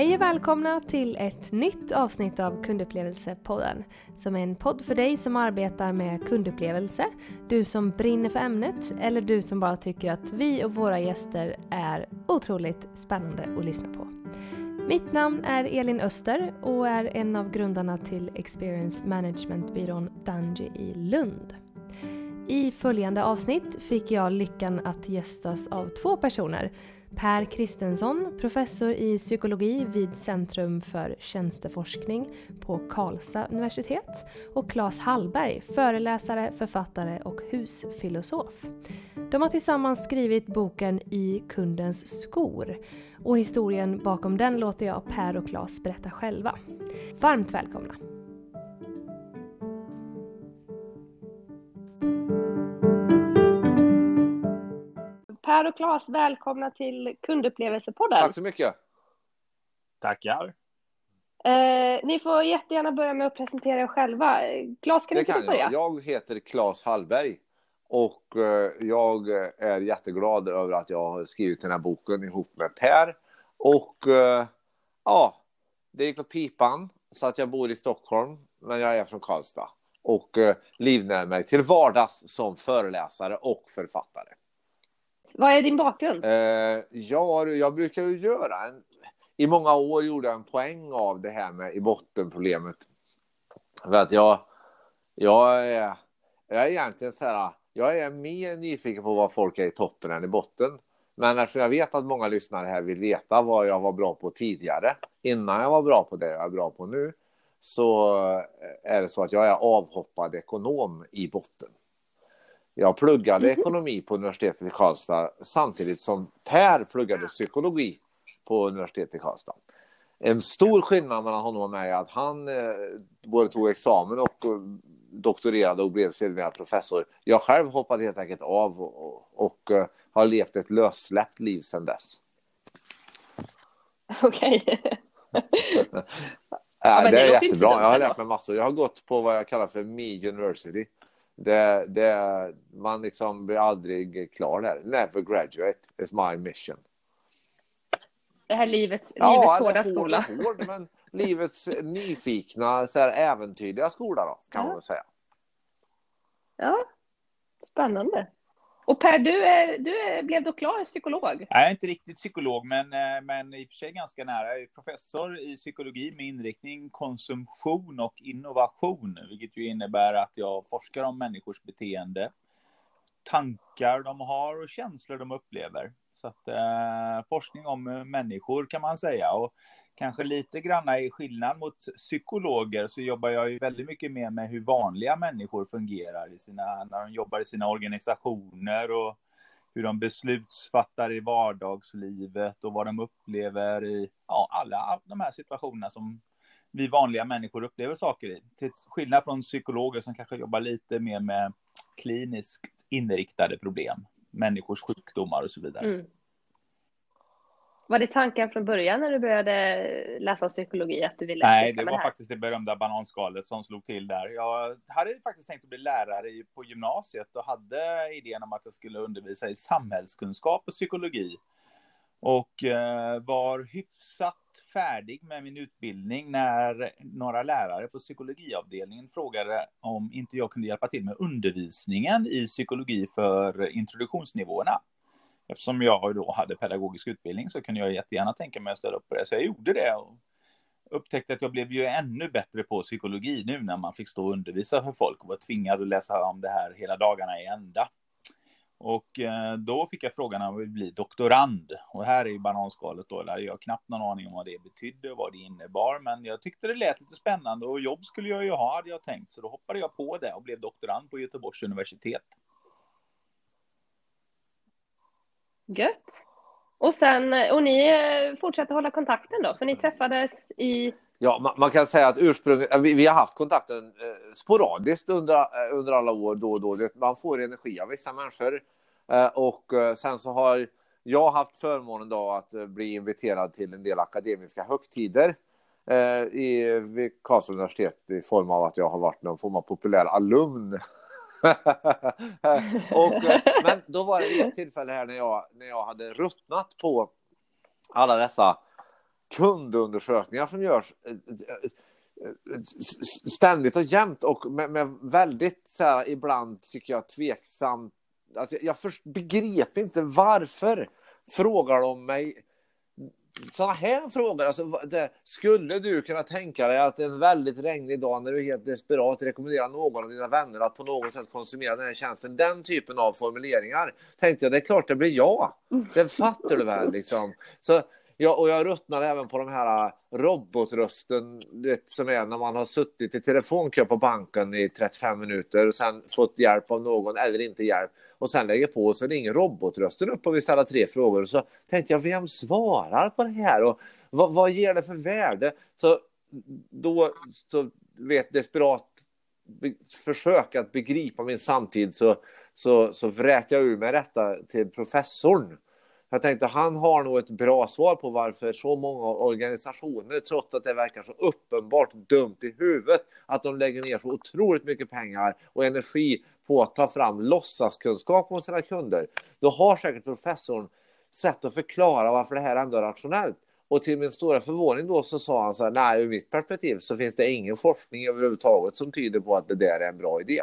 Hej och välkomna till ett nytt avsnitt av Kundupplevelsepodden som är en podd för dig som arbetar med kundupplevelse, du som brinner för ämnet eller du som bara tycker att vi och våra gäster är otroligt spännande att lyssna på. Mitt namn är Elin Öster och är en av grundarna till Experience Management-byrån Danji i Lund. I följande avsnitt fick jag lyckan att gästas av två personer Per Kristensson, professor i psykologi vid Centrum för tjänsteforskning på Karlstad universitet och Claes Hallberg, föreläsare, författare och husfilosof. De har tillsammans skrivit boken I kundens skor och historien bakom den låter jag Per och Claes berätta själva. Varmt välkomna! Per och Claes, välkomna till Kundupplevelsepodden. Tack så mycket. Tackar. Eh, ni får jättegärna börja med att presentera er själva. Claes, kan det inte kan du börja? jag. Jag heter Claes Hallberg och eh, jag är jätteglad över att jag har skrivit den här boken ihop med Per. Och eh, ja, det gick åt pipan så att jag bor i Stockholm, men jag är från Karlstad och eh, livnär mig till vardags som föreläsare och författare. Vad är din bakgrund? Eh, ja, jag brukar ju göra en... I många år gjorde jag en poäng av det här med i bottenproblemet. För att jag, jag, är, jag är egentligen så här, jag är mer nyfiken på vad folk är i toppen än i botten. Men eftersom jag vet att många lyssnare här vill veta vad jag var bra på tidigare, innan jag var bra på det jag är bra på nu, så är det så att jag är avhoppad ekonom i botten. Jag pluggade Mhm. ekonomi på universitetet i Karlstad samtidigt som Per pluggade psykologi på universitetet i Karlstad. En stor skillnad mellan honom och mig är att han eh, både tog examen och eh, doktorerade och blev sedermera professor. Jag själv hoppade helt enkelt av och, och, och eh, har levt ett lössläppt liv sedan dess. Okej. Äh, men det, är jättebra. Jag har lärt mig massor. Jag har gått på vad jag kallar för Me University. Det, det, man liksom blir aldrig klar där. Never graduate is my mission. Det här livets, Ja, livets hårda hård, skola. Hård, men livets nyfikna, så här, äventyrliga skola då, kan Ja. man väl säga. Ja, spännande. Och Per, du, är, du är, blev då klar psykolog? Jag är inte riktigt psykolog, men, eh, men i och för sig ganska nära. Jag är professor i psykologi med inriktning konsumtion och innovation, vilket ju innebär att jag forskar om människors beteende, tankar de har och känslor de upplever. Så att eh, forskning om människor kan man säga. Och kanske lite granna i skillnad mot psykologer så jobbar jag ju väldigt mycket mer med hur vanliga människor fungerar i sina, när de jobbar i sina organisationer och hur de beslutsfattar i vardagslivet och vad de upplever i ja, alla de här situationerna som vi vanliga människor upplever saker i. Till skillnad från psykologer som kanske jobbar lite mer med kliniskt inriktade problem, människors sjukdomar och så vidare. Mm. Var det tanken från början när du började läsa psykologi att du ville Nej, syssla det var det här? faktiskt det berömda bananskalet som slog till där. Jag hade faktiskt tänkt att bli lärare på gymnasiet och hade idén om att jag skulle undervisa i samhällskunskap och psykologi. Och eh, var hyfsat färdig med min utbildning när några lärare på psykologiavdelningen frågade om inte jag kunde hjälpa till med undervisningen i psykologi för introduktionsnivåerna. Eftersom jag då hade pedagogisk utbildning så kunde jag jättegärna tänka mig att ställa upp på det. Så jag gjorde det och upptäckte att jag blev ju ännu bättre på psykologi nu när man fick stå och undervisa för folk och var tvingad att läsa om det här hela dagarna i ända. Och eh, då fick jag frågan om jag vill bli doktorand. Och här är ju bananskalet då, där jag har knappt någon aning om vad det betydde och vad det innebar. Men jag tyckte det lät lite spännande och jobb skulle jag ju ha, hade jag tänkt. Så då hoppade jag på det och blev doktorand på Göteborgs universitet. Gött. Och sen, eh, och ni eh, fortsätter fortsatte hålla kontakten då? För ni träffades i... Ja, man, man kan säga att ursprunget, eh, vi, vi har haft kontakten eh, sporadiskt under, under alla år då och då. Det- Man får energi av vissa människor. Eh, och eh, sen så har jag haft förmånen då att eh, bli inviterad till en del akademiska högtider eh, i, vid Karlstads universitet i form av att jag har varit någon form av populär alumn. och, eh, men då var det vid ett tillfälle här när jag, när jag hade ruttnat på alla dessa kundundersökningar som görs eh, eh, ständigt och jämt och med, med väldigt så här, ibland tycker jag tveksamt. Alltså, jag först begrep inte varför frågar de mig sådana här frågor. Alltså, det, skulle du kunna tänka dig att en väldigt regnig dag när du är helt desperat rekommenderar någon av dina vänner att på något sätt konsumera den här tjänsten? Den typen av formuleringar tänkte jag, det är klart det blir ja. Det fattar du väl liksom. Så, ja, och jag ruttnar även på de här äh, robotrösten vet, som är när man har suttit i telefonkö på banken i 35 minuter och sen fått hjälp av någon eller inte hjälp och sen lägger på och så ringer robotrösten upp och vill ställa tre frågor. Och så tänkte jag, vem svarar på det här och vad, vad ger det för värde? Så då, så vet desperat försök att begripa min samtid så, så, så vrät jag ur mig detta till professorn. Jag tänkte han har nog ett bra svar på varför så många organisationer, trots att det verkar så uppenbart dumt i huvudet, att de lägger ner så otroligt mycket pengar och energi på att ta fram låtsaskunskap hos sina kunder, då har säkert professorn sätt att förklara varför det här ändå är rationellt. Och till min stora förvåning då så sa han så här, nej ur mitt perspektiv så finns det ingen forskning överhuvudtaget som tyder på att det där är en bra idé.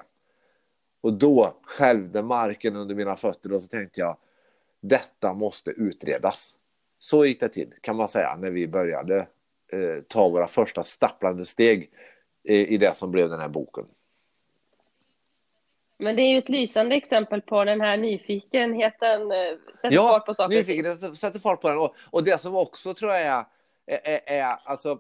Och då skälvde marken under mina fötter och så tänkte jag, detta måste utredas. Så gick det till kan man säga när vi började eh, ta våra första stapplande steg eh, i det som blev den här boken. Men det är ju ett lysande exempel på den här nyfikenheten, eh, sätter ja, fart på saker. Ja, nyfikenheten sätter fart på den. Och, och det som också tror jag är, är, är alltså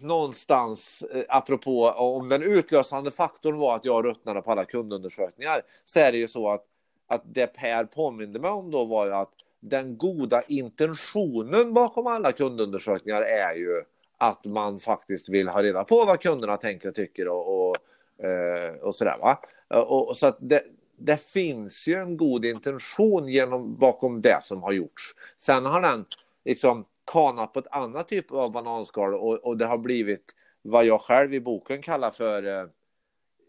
någonstans, eh, apropå om den utlösande faktorn var att jag ruttnade på alla kundundersökningar, så är det ju så att, att det Per påminde mig om då var ju att den goda intentionen bakom alla kundundersökningar är ju att man faktiskt vill ha reda på vad kunderna tänker och tycker och, och eh, och sådär va. Och, så att det, det finns ju en god intention genom, bakom det som har gjorts. Sen har den liksom kanat på ett annat typ av bananskal och, och det har blivit vad jag själv i boken kallar för eh,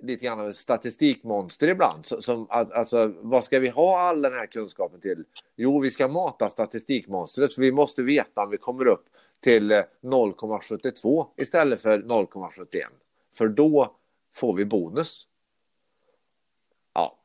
lite grann av ett statistikmonster ibland. Som, alltså, vad ska vi ha all den här kunskapen till? Jo, vi ska mata statistikmonstret, för vi måste veta om vi kommer upp till 0,72 istället för 0,71. För då får vi bonus. Ja,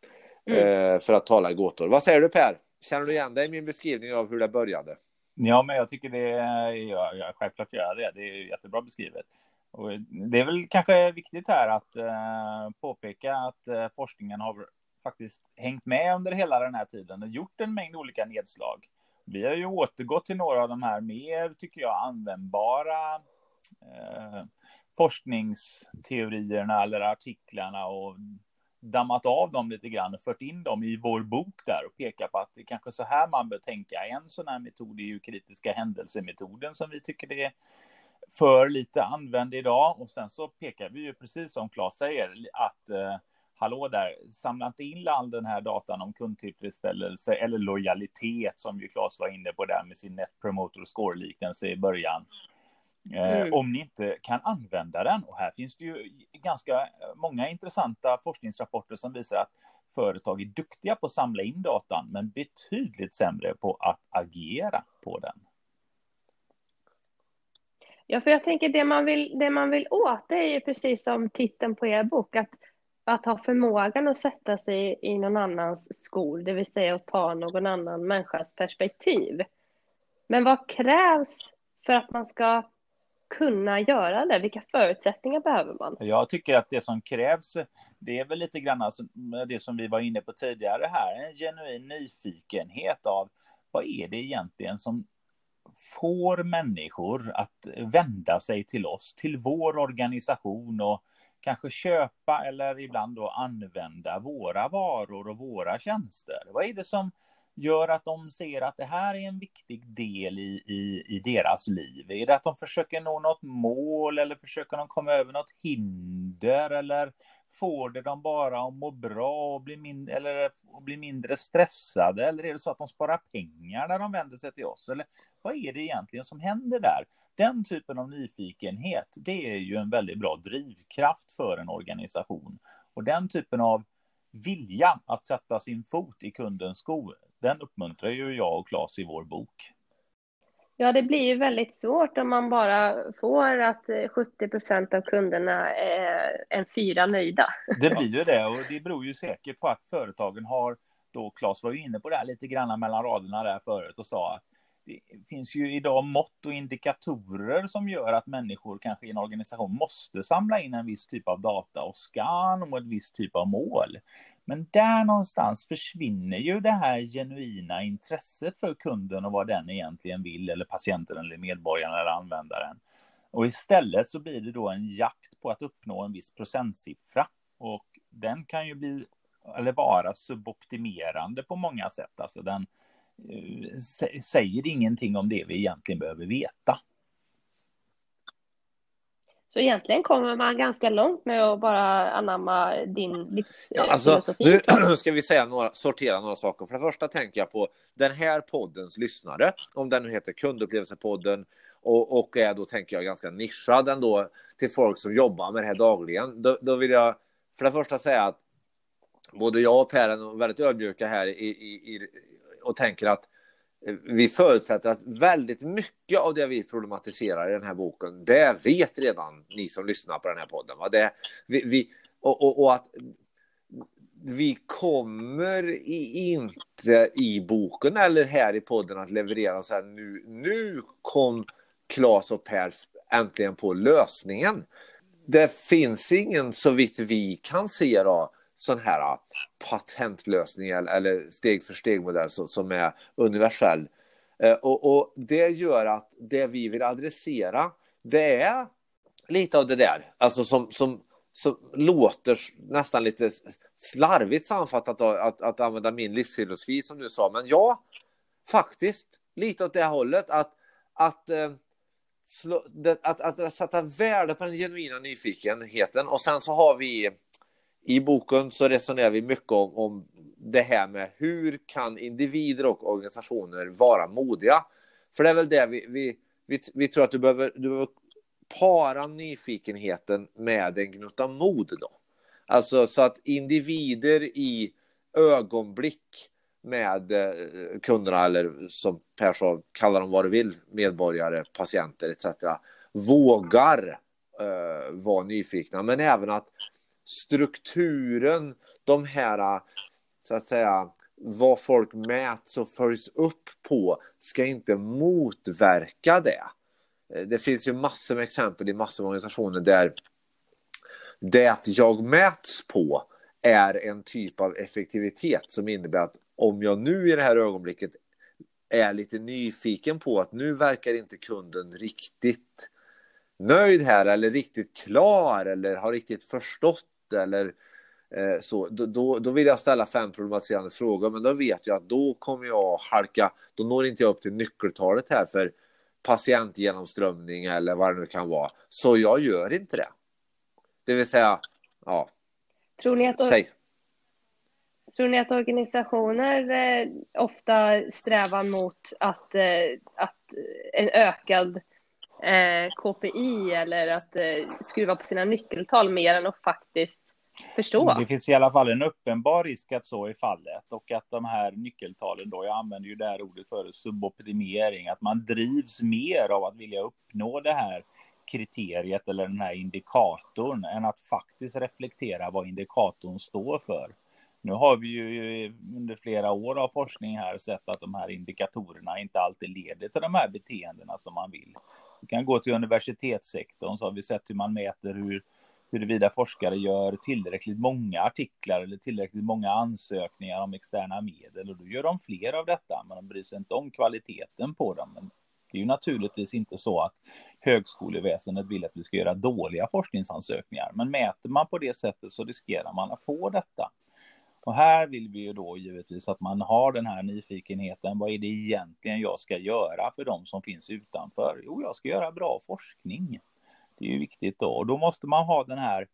mm. eh, för att tala i gåtor. Vad säger du Per? Känner du igen dig i min beskrivning av hur det började? Ja, men jag tycker det, ja, ja, självklart gör jag det. Det är jättebra beskrivet. Och det är väl kanske viktigt här att eh, påpeka att eh, forskningen har faktiskt hängt med under hela den här tiden och gjort en mängd olika nedslag. Vi har ju återgått till några av de här mer, tycker jag, användbara eh, forskningsteorierna eller artiklarna och dammat av dem lite grann och fört in dem i vår bok där och pekat på att det är kanske så här man bör tänka. En sån här metod är ju kritiska händelsemetoden som vi tycker det är för lite använd idag. Och sen så pekar vi ju precis som Claes säger att eh, hallå där, samla inte in all den här datan om kundtillfredsställelse eller lojalitet som ju Claes var inne på där med sin Net Promoter Score-liknelse i början. Eh, mm. Om ni inte kan använda den. Och här finns det ju ganska många intressanta forskningsrapporter som visar att företag är duktiga på att samla in datan, men betydligt sämre på att agera på den. Ja, för jag tänker det man vill, det man vill åt, det är ju precis som titeln på er bok, att, att ha förmågan att sätta sig i någon annans skor, det vill säga att ta någon annan människas perspektiv. Men vad krävs för att man ska kunna göra det? Vilka förutsättningar behöver man? Jag tycker att det som krävs, det är väl lite grann alltså det som vi var inne på tidigare här, en genuin nyfikenhet av vad är det egentligen som får människor att vända sig till oss, till vår organisation och kanske köpa eller ibland då använda våra varor och våra tjänster. Vad är det som gör att de ser att det här är en viktig del i, i, i deras liv? Är det att de försöker nå något mål eller försöker de komma över något hinder eller får det de bara att må bra och bli, min eller, och bli mindre stressade? Eller är det så att de sparar pengar när de vänder sig till oss? Eller vad är det egentligen som händer där? Den typen av nyfikenhet, det är ju en väldigt bra drivkraft för en organisation. Och den typen av vilja att sätta sin fot i kundens skor, den uppmuntrar ju jag och Claes i vår bok. Ja, det blir ju väldigt svårt om man bara får att 70 procent av kunderna är en fyra nöjda. Det blir ju det och det beror ju säkert på att företagen har, då Claes var ju inne på det här lite grann mellan raderna där förut och sa att det finns ju idag mått och indikatorer som gör att människor kanske i en organisation måste samla in en viss typ av data och ska nå ett visst typ av mål. Men där någonstans försvinner ju det här genuina intresset för kunden och vad den egentligen vill, eller patienten eller medborgaren eller användaren. Och istället så blir det då en jakt på att uppnå en viss procentsiffra. Och den kan ju bli, eller vara suboptimerande på många sätt. Alltså den säger ingenting om det vi egentligen behöver veta. Så egentligen kommer man ganska långt med att bara anamma din livsfilosofi. Ja, alltså, nu ska vi säga några, sortera några saker. För det första tänker jag på den här poddens lyssnare, om den nu heter Kundupplevelsepodden och, och är då, tänker jag, ganska nischad ändå till folk som jobbar med det här dagligen. Då, då vill jag för det första säga att både jag och Per är väldigt ödmjuka här i, i, i, och tänker att eh, vi förutsätter att väldigt mycket av det vi problematiserar i den här boken, det vet redan ni som lyssnar på den här podden. Va? Det, vi, vi och, och, och, att vi kommer i, inte i boken eller här i podden att leverera så här nu, nu kom Claes och Per äntligen på lösningen. Det finns ingen så vitt vi kan se då, sån här ah, patentlösning eller steg för steg modell som, är universell. Eh, och, och, det gör att det vi vill adressera, det är lite av det där, alltså som, som, som låter nästan lite slarvigt sammanfattat att, att använda min livsfilosofi som du sa, men ja, faktiskt lite åt det hållet att, att eh, att, att, att sätta värde på den genuina nyfikenheten. Och sen så har vi i boken så resonerar vi mycket om, om det här med hur kan individer och organisationer vara modiga? För det är väl det vi, vi, vi, vi tror att du behöver, du behöver para nyfikenheten med en gnutta mod då. Alltså så att individer i ögonblick med eh, kunderna eller som Per sa, kalla dem vad du vill, medborgare, patienter etc. vågar uh, vara nyfikna men även att strukturen, de här, så att säga, vad folk mäts och följs upp på ska inte motverka det. Det finns ju massor med exempel i massor av organisationer där det jag mäts på är en typ av effektivitet som innebär att om jag nu i det här ögonblicket är lite nyfiken på att nu verkar inte kunden riktigt nöjd här eller riktigt klar eller har riktigt förstått eller eh, så, då, då vill jag ställa fem problematiserande frågor, men då vet jag att då kommer jag halka, då når inte jag upp till nyckeltalet här för patientgenomströmning eller vad det nu kan vara. Så jag gör inte det. Det vill säga, ja. Tror ni att, Säg. Tror ni att organisationer eh, ofta strävar mot att, eh, att en ökad eh, KPI eller att eh, skruva på sina nyckeltal mer än att faktiskt förstå. Det finns i alla fall en uppenbar risk att så är fallet och att de här nyckeltalen då, jag använder ju det här ordet för suboptimering, att man drivs mer av att vilja uppnå det här kriteriet eller den här indikatorn än att faktiskt reflektera vad indikatorn står för. Nu har vi ju under flera år av forskning här sett att de här indikatorerna inte alltid leder till de här beteendena som man vill. Vi kan gå till universitetssektorn så har vi sett hur man mäter hur huruvida forskare gör tillräckligt många artiklar eller tillräckligt många ansökningar om externa medel och då gör de fler av detta, men de bryr sig inte om kvaliteten på dem. Men det är ju naturligtvis inte så att högskoleväsendet vill att vi ska göra dåliga forskningsansökningar, men mäter man på det sättet så riskerar man att få detta. Och här vill vi ju då givetvis att man har den här nyfikenheten. Vad är det egentligen jag ska göra för de som finns utanför? Jo, jag ska göra bra forskning. Det är ju viktigt då. Och då måste man ha den här,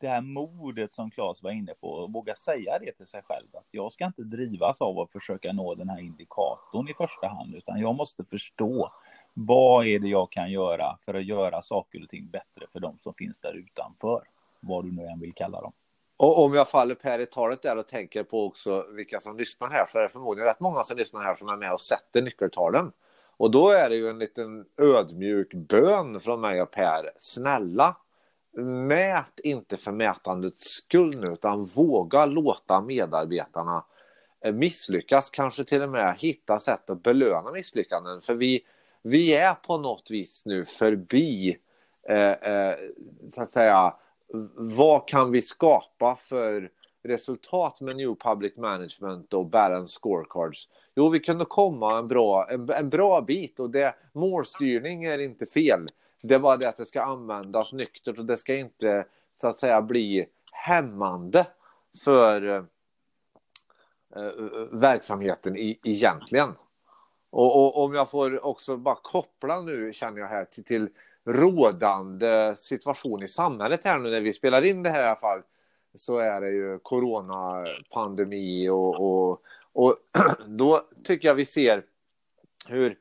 det här modet som Claes var inne på och våga säga det till sig själv. Att jag ska inte drivas av att försöka nå den här indikatorn i första hand, utan jag måste förstå vad är det jag kan göra för att göra saker och ting bättre för de som finns där utanför. Vad du nu än vill kalla dem. Och om jag faller Per i talet där och tänker på också vilka som lyssnar här så är det förmodligen rätt många som lyssnar här som är med och sätter nyckeltalen. Och då är det ju en liten ödmjuk bön från mig och Per. Snälla, mät inte för mätandets skull nu, utan våga låta medarbetarna misslyckas, kanske till och med hitta sätt att belöna misslyckanden. För vi, vi är på något vis nu förbi, eh, eh, så att säga, vad kan vi skapa för resultat med New Public Management och Balance Scorecards? Jo, vi kunde komma en bra, en, en bra bit och det, målstyrning är inte fel. Det är bara det att det ska användas nyktert och det ska inte så att säga bli hämmande för eh, eh verksamheten i, egentligen. Och, och, om jag får också bara koppla nu känner jag här till, till rådande situation i samhället här nu när vi spelar in det här i alla fall så är det ju coronapandemi och, och, och då tycker jag vi ser hur,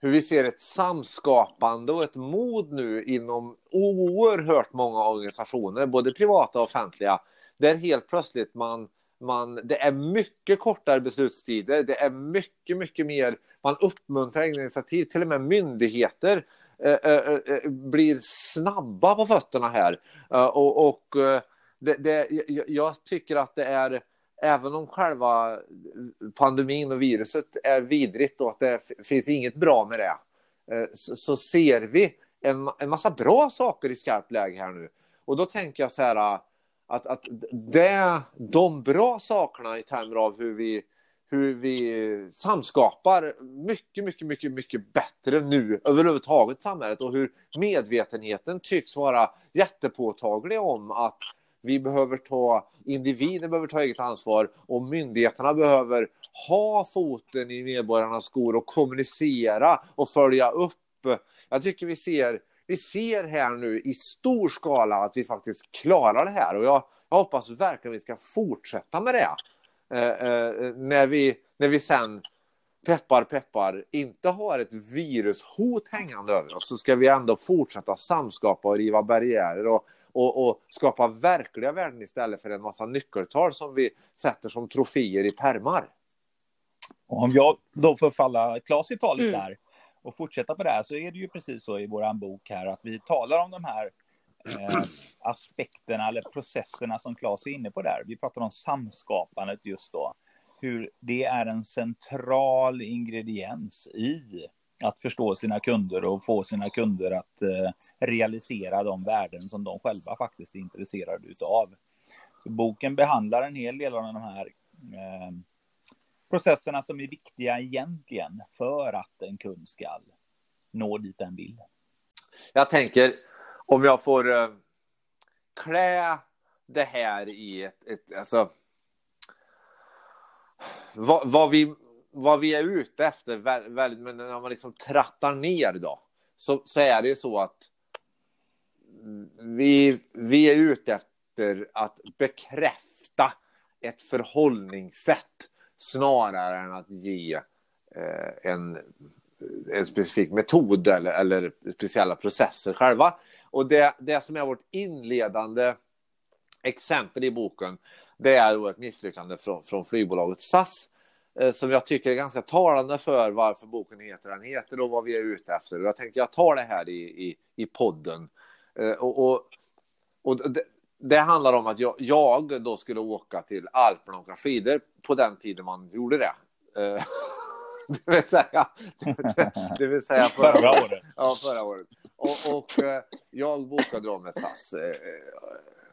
hur vi ser ett samskapande och ett mod nu inom oerhört många organisationer, både privata och offentliga, där helt plötsligt man, man det är mycket kortare beslutstider, det är mycket, mycket mer, man uppmuntrar egna initiativ, till och med myndigheter Eh, eh, eh, blir snabba på fötterna här. Och, och det, det, jag tycker att det är, även om själva pandemin och viruset är vidrigt och att det finns inget bra med det, så, så ser vi en, en massa bra saker i skarpt läge här nu. Och då tänker jag så här att, att det, de bra sakerna i termer av hur vi, hur vi samskapar mycket, mycket, mycket, mycket bättre nu överhuvudtaget i samhället och hur medvetenheten tycks vara jättepåtaglig om att vi behöver ta, individen behöver ta eget ansvar och myndigheterna behöver ha foten i medborgarnas skor och kommunicera och följa upp. Jag tycker vi ser, vi ser här nu i stor skala att vi faktiskt klarar det här och jag, jag hoppas verkligen vi ska fortsätta med det. Eh, eh, när, vi, när vi sen peppar peppar inte har ett virushot hängande över oss så ska vi ändå fortsätta samskapa och riva barriärer och och, och skapa verkliga värden istället för en massa nyckeltal som vi sätter som troféer i permar. Om jag då får falla Klas i talet mm. där och fortsätta på det här så är det ju precis så i vår bok här att vi talar om de här eh, aspekterna eller processerna som Klas är inne på där. Vi pratar om samskapandet just då. Hur det är en central ingrediens i att förstå sina kunder och få sina kunder att eh, realisera de värden som de själva faktiskt är intresserade utav. Så boken behandlar en hel del av de här eh, processerna som är viktiga egentligen för att en kund ska nå dit den vill. Jag tänker om jag får eh, klä det här i ett, ett alltså vad, vad, vi vad vi är ute efter, väldigt, men när man liksom trattar ner då, så, så är det ju så att vi, vi är ute efter att bekräfta ett förhållningssätt snarare än att ge eh, en, en specifik metod eller, eller speciella processer själva. Och det, det som är vårt inledande exempel i boken, det är då ett misslyckande från, från flygbolaget SAS Eh, som jag tycker är ganska talande för varför boken heter den heter och vad vi är ute efter. Och jag tänker jag tar det här i, i, i podden. Eh, och, och, och det, det, handlar om att jag, jag, då skulle åka till Alperna och åka skidor på den tiden man gjorde det. Eh, det vill säga, det, det vill säga förra, förra året. Ja, förra året. Och, och jag bokade då med SAS eh, eh,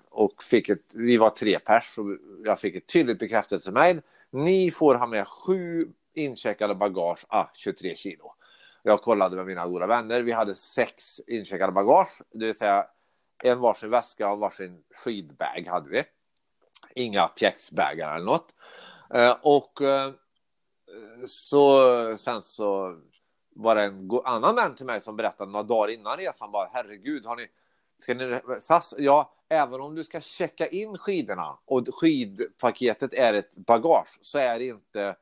och fick ett, vi var tre pers och jag fick ett tydligt bekräftelsemail ni får ha med sju incheckade bagage, ah, 23 kilo. Jag kollade med mina goda vänner. Vi hade sex incheckade bagage, det vill säga en varsin väska och varsin skidbag hade vi. Inga pjäxbägar eller något. Eh, och så sen så var det en annan vän till mig som berättade några dagar innan resan bara herregud, har ni, ska ni, SAS, ja, även om du ska checka in skidorna och skidpaketet är ett bagage så är det inte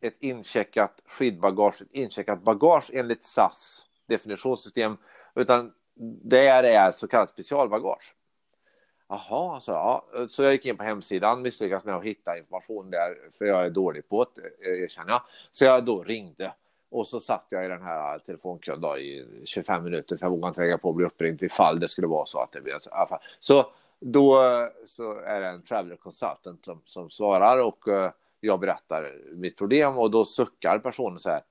ett incheckat skidbagage, ett incheckat bagage enligt SAS definitionssystem, utan det är så kallat specialbagage. Jaha, så, ja. så jag gick in på hemsidan, misslyckades med att hitta information där, för jag är dålig på det, eh, erkänner jag. Så jag då ringde och så satt jag i den här telefonkön då i 25 minuter för jag vågade inte lägga på att bli uppringd ifall det skulle vara så att det blir... Så då så är det en traveler consultant som, som svarar och eh, jag berättar mitt problem och då suckar personen så här.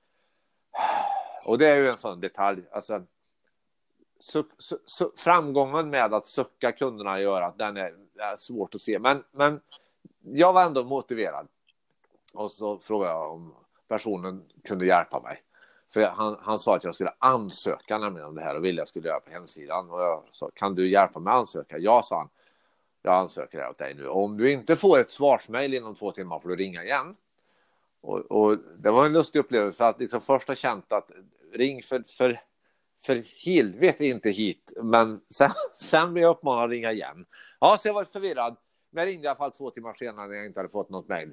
Och det är ju en sån detalj. Alltså, suck, su, su, framgången med att sucka kunderna gör att den är, är svårt att se. Men, men jag var ändå motiverad. Och så frågade jag om personen kunde hjälpa mig. För han, han sa att jag skulle ansöka nämligen om det här och ville jag skulle göra på hemsidan. Och jag sa, kan du hjälpa mig att ansöka? Ja, sa han. Jag ansöker här åt dig nu. Om du inte får ett svarsmejl inom två timmar får du ringa igen. Och, och det var en lustig upplevelse att liksom först ha känt att ring för, för, för helvete inte hit. Men sen, sen blev jag uppmanad att ringa igen. Ja, så jag var förvirrad. Men jag ringde i alla fall två timmar senare när jag inte hade fått något mejl.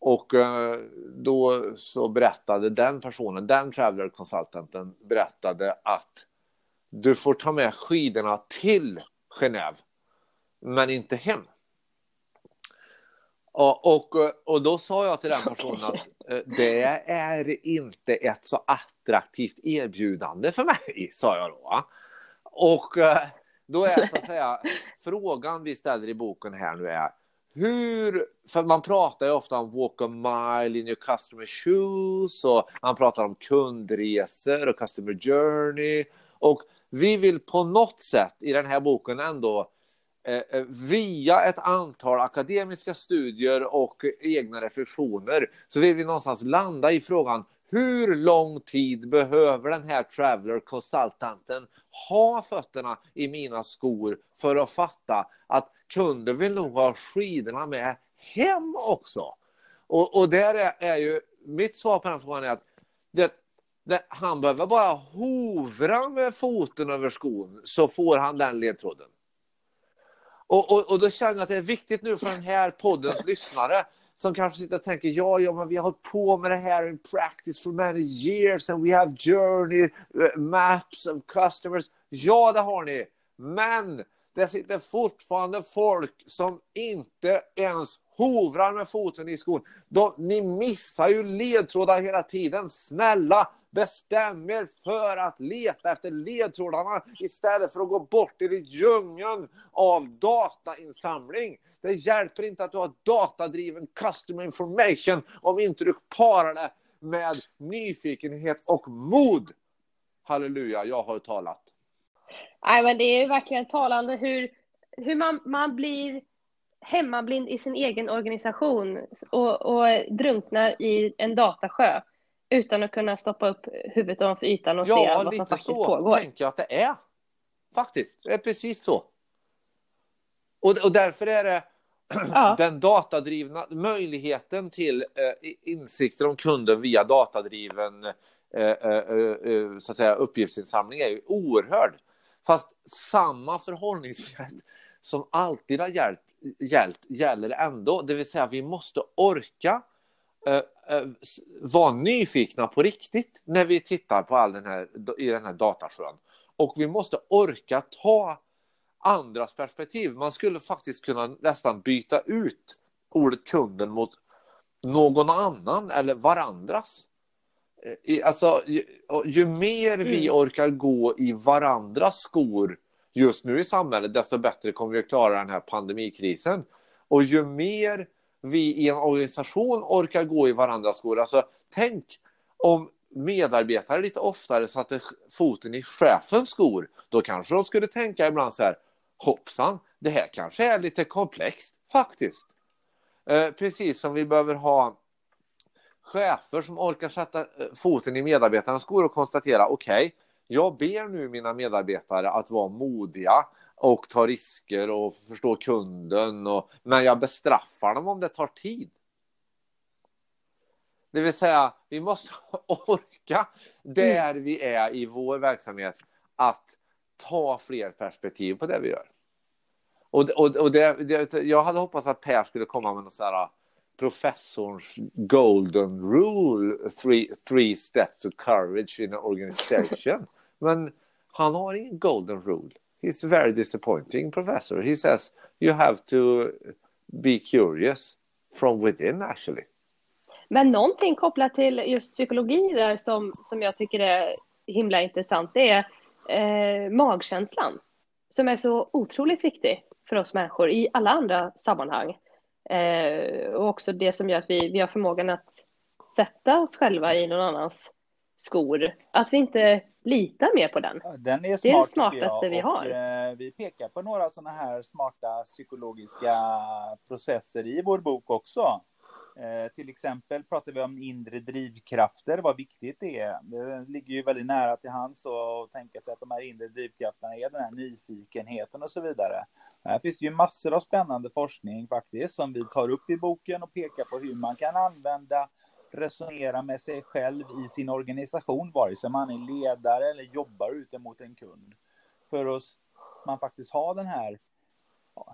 Och eh, då så berättade den personen, den traveler consultanten berättade att du får ta med skidorna till Genève, men inte hem. Och, och, och då sa jag till den personen att eh, det är inte ett så attraktivt erbjudande för mig, sa jag då. Och eh, då är så att säga frågan vi ställer i boken här nu är hur, för man pratar ju ofta om walk a mile in your customer shoes och man pratar om kundresor och customer journey. Och vi vill på något sätt i den här boken ändå eh, eh via ett antal akademiska studier och egna reflektioner så vill vi någonstans landa i frågan hur lång tid behöver den här traveler konsultanten ha fötterna i mina skor för att fatta att kunden vill nog ha skidorna med hem också. Och, och där är, är ju mitt svar på den frågan är att det, det, han behöver bara hovra med foten över skon så får han den ledtråden. Och, och, och då känner jag att det är viktigt nu för den här poddens lyssnare som kanske sitter och tänker ja, ja, men vi har hållit på med det här in practice for many years and we have journey eh, maps of customers. Ja, det har ni. Men det sitter fortfarande folk som inte ens hovrar med foten i skon. De, ni missar ju ledtrådar hela tiden. Snälla, bestäm er för att leta efter ledtrådarna istället för att gå bort i djungeln av datainsamling. Det hjälper inte att du har datadriven customer information om inte du parar det med nyfikenhet och mod. Halleluja, jag har talat. Nej, men det är verkligen talande hur, hur man, man blir hemmablind i sin egen organisation och, och drunknar i en datasjö utan att kunna stoppa upp huvudet ovanför ytan och ja, se vad som faktiskt så pågår. Ja, tänker jag att det är. Faktiskt, det är precis så. Och, och därför är det ja. den datadrivna möjligheten till eh, insikter om kunden via datadriven eh, eh, eh så att säga, uppgiftsinsamling är ju oerhörd. Fast samma förhållningssätt som alltid har hjälpt gäller ändå, det vill säga vi måste orka eh, eh, vara nyfikna på riktigt när vi tittar på all den här, i den här datasjön. Och vi måste orka ta andras perspektiv. Man skulle faktiskt kunna nästan byta ut ordet kunden mot någon annan eller varandras. Eh, alltså, ju, ju mer mm. vi orkar gå i varandras skor just nu i samhället, desto bättre kommer vi att klara den här pandemikrisen. Och ju mer vi i en organisation orkar gå i varandras skor, alltså tänk om medarbetare lite oftare satte foten i chefens skor, då kanske de skulle tänka ibland så här, hoppsan, det här kanske är lite komplext faktiskt. Eh, precis som vi behöver ha chefer som orkar sätta eh, foten i medarbetarnas skor och konstatera okej, okay, jag ber nu mina medarbetare att vara modiga och ta risker och förstå kunden, och, men jag bestraffar dem om det tar tid. Det vill säga, vi måste orka där mm. vi är i vår verksamhet att ta fler perspektiv på det vi gör. Och, och, och det, det, jag hade hoppats att Per skulle komma med något sådär professorns golden rule, three, three steps of courage in an organization. Men han har ingen golden rule. He's a very disappointing professor. He says you have to be curious from within actually. Men någonting kopplat till just psykologi där som, som jag tycker är himla intressant, det är eh, magkänslan som är så otroligt viktig för oss människor i alla andra sammanhang. Eh, och också det som gör att vi, vi har förmågan att sätta oss själva i någon annans skor. Att vi inte litar mer på den. Den är smart, det är det smartaste jag, vi har. Och, eh, vi pekar på några sådana här smarta psykologiska processer i vår bok också. Eh, till exempel pratar vi om inre drivkrafter, vad viktigt det är. Det ligger ju väldigt nära till hands att tänka sig att de här inre drivkrafterna är den här nyfikenheten och så vidare. Här finns det ju massor av spännande forskning faktiskt som vi tar upp i boken och pekar på hur man kan använda resonera med sig själv i sin organisation, vare sig man är ledare eller jobbar ute mot en kund. För att man faktiskt har den här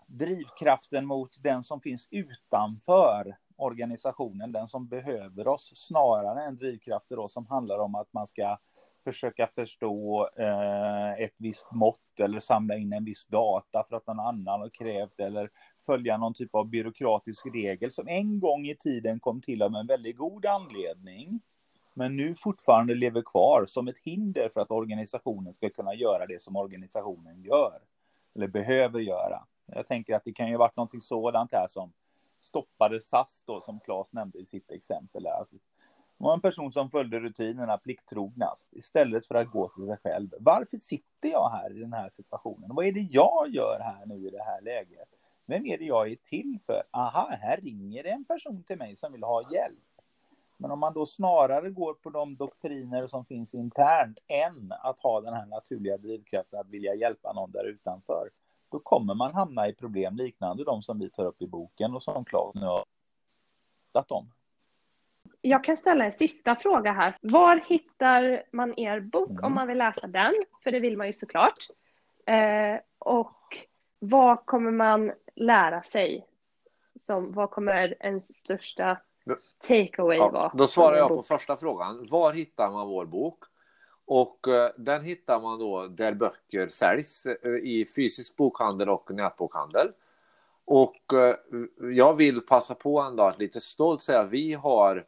drivkraften mot den som finns utanför organisationen, den som behöver oss, snarare än drivkrafter då som handlar om att man ska försöka förstå eh, ett visst mått eller samla in en viss data för att någon annan har krävt eller följa någon typ av byråkratisk regel som en gång i tiden kom till av en väldigt god anledning men nu fortfarande lever kvar som ett hinder för att organisationen ska kunna göra det som organisationen gör eller behöver göra. Jag tänker att det kan ju varit någonting sådant här som stoppade SAS då, som Claes nämnde i sitt exempel. Det var en person som följde rutinerna plikttrognast istället för att gå till sig själv. Varför sitter jag här i den här situationen? Vad är det jag gör här nu i det här läget? Vem är det jag är till för? Aha, här ringer det en person till mig som vill ha hjälp. Men om man då snarare går på de doktriner som finns internt än att ha den här naturliga drivkraften att vilja hjälpa någon där utanför, då kommer man hamna i problem liknande de som vi tar upp i boken och som Claes nu har pratat om. Jag kan ställa en sista fråga här. Var hittar man er bok mm. om man vill läsa den? För det vill man ju såklart. Eh, och vad kommer man lära sig? Som, vad kommer ens största takeaway ja, vara? Då svarar jag på första frågan. Var hittar man vår bok? Och uh, den hittar man då där böcker säljs uh, i fysisk bokhandel och nätbokhandel. Och uh, jag vill passa på ändå att lite stolt säga att vi har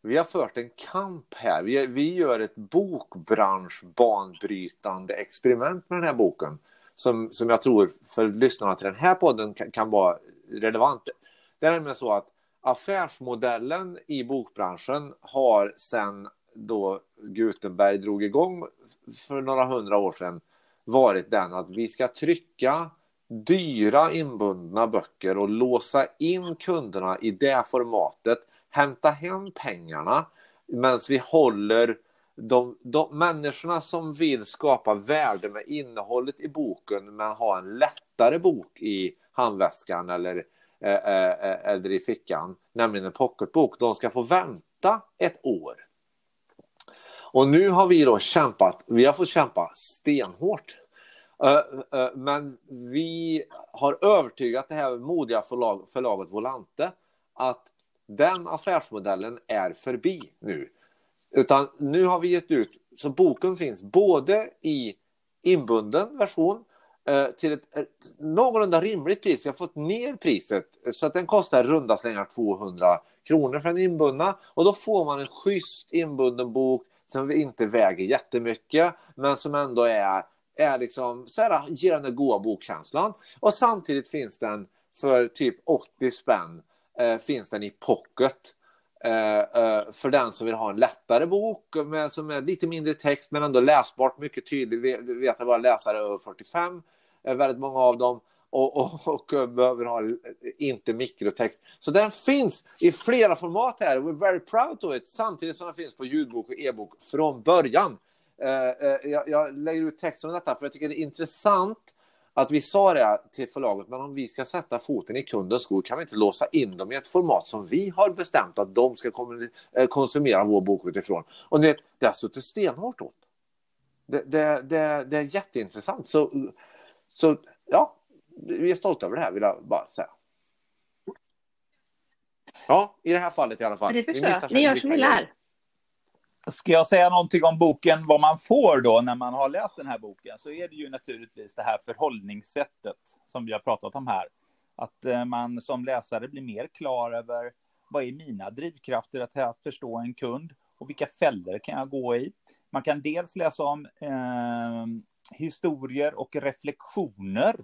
vi har fört en kamp här. Vi, vi gör ett bokbranschbanbrytande experiment med den här boken som, som jag tror för lyssnarna till den här podden kan, kan vara relevant. Det är nämligen så att affärsmodellen i bokbranschen har sedan då Gutenberg drog igång för några hundra år sedan varit den att vi ska trycka dyra inbundna böcker och låsa in kunderna i det formatet, hämta hem pengarna medan vi håller de, de människorna som vill skapa värde med innehållet i boken men ha en lättare bok i handväskan eller, eh, eh, eh, eller i fickan, nämligen en pocketbok, de ska få vänta ett år. Och nu har vi då kämpat, vi har fått kämpa stenhårt. Eh, eh, men vi har övertygat det här modiga förlag, förlaget Volante att den affärsmodellen är förbi nu. Utan nu har vi gett ut, så boken finns både i inbunden version eh, till ett, någorlunda rimligt pris. Vi har fått ner priset så att den kostar runda slängar 200 kronor för den inbundna och då får man en schysst inbunden bok som inte väger jättemycket men som ändå är, är liksom så här, ger den goda bokkänslan. Och samtidigt finns den för typ 80 spänn eh, finns den i pocket eh, Eh, eh, för den som vill ha en lättare bok med, som är lite mindre text men ändå läsbart, mycket tydligt. Vi vet att våra läsare är över 45, eh, väldigt många av dem. Och, och, och, behöver ha inte mikrotext. Så den finns i flera format här. We're very proud of it. Samtidigt som den finns på ljudbok och e-bok från början. Uh, uh, jag, jag, lägger ut texten om detta för jag tycker det är intressant att vi sa det till förlaget, men om vi ska sätta foten i kundens skor kan vi inte låsa in dem i ett format som vi har bestämt att de ska eh, konsumera vår bok utifrån. Och det, det har suttit stenhårt åt. Det, det, det, det är jätteintressant. Så, så ja, vi är stolta över det här vill jag bara säga. Ja, i det här fallet i alla fall. Det förstår Ni gör som ni lär. Ska jag säga någonting om boken, vad man får då när man har läst den här boken, så är det ju naturligtvis det här förhållningssättet som vi har pratat om här. Att eh, man som läsare blir mer klar över vad är mina drivkrafter att, att förstå en kund och vilka fällor kan jag gå i? Man kan dels läsa om eh, historier och reflektioner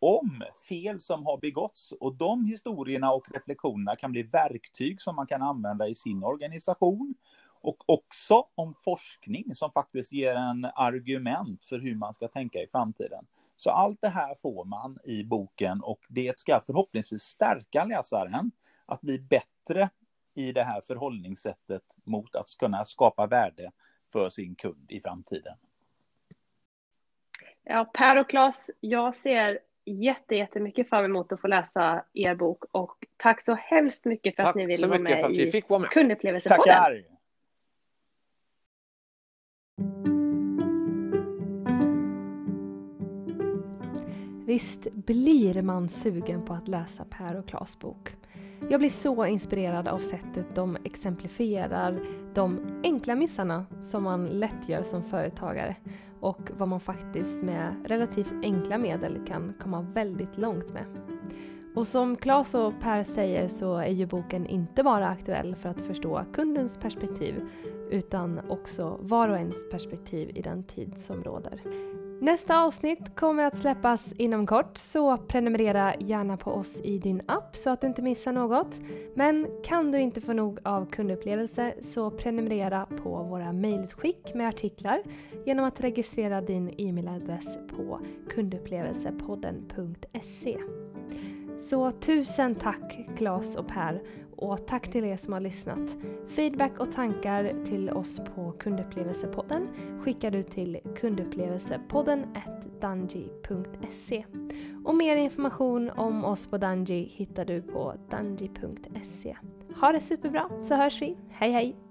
om fel som har begåtts och de historierna och reflektionerna kan bli verktyg som man kan använda i sin organisation och också om forskning som faktiskt ger en argument för hur man ska tänka i framtiden. Så allt det här får man i boken och det ska förhoppningsvis stärka läsaren att bli bättre i det här förhållningssättet mot att kunna skapa värde för sin kund i framtiden. Ja, Per och Claes, jag ser jätte, jättemycket fram emot att få läsa er bok och tack så hemskt mycket för tack att ni ville vara med i vara Kundupplevelsepodden. Tackar! Visst blir man sugen på att läsa Per och Klas bok. Jag blir så inspirerad av sättet de exemplifierar de enkla missarna som man lätt gör som företagare och vad man faktiskt med relativt enkla medel kan komma väldigt långt med. Och som Claes och Per säger så är ju boken inte bara aktuell för att förstå kundens perspektiv utan också var och ens perspektiv i den tid som råder. Nästa avsnitt kommer att släppas inom kort så prenumerera gärna på oss i din app så att du inte missar något. Men kan du inte få nog av kundupplevelse så prenumerera på våra mejlskick med artiklar genom att registrera din e-mailadress på kundupplevelsepodden.se. Så tusen tack Claes och Per och tack till er som har lyssnat. Feedback och tankar till oss på Kundupplevelsepodden skickar du till kundupplevelsepodden dungy.se. Och mer information om oss på Dungy hittar du på dungy.se. Ha det superbra så hörs vi. Hej hej!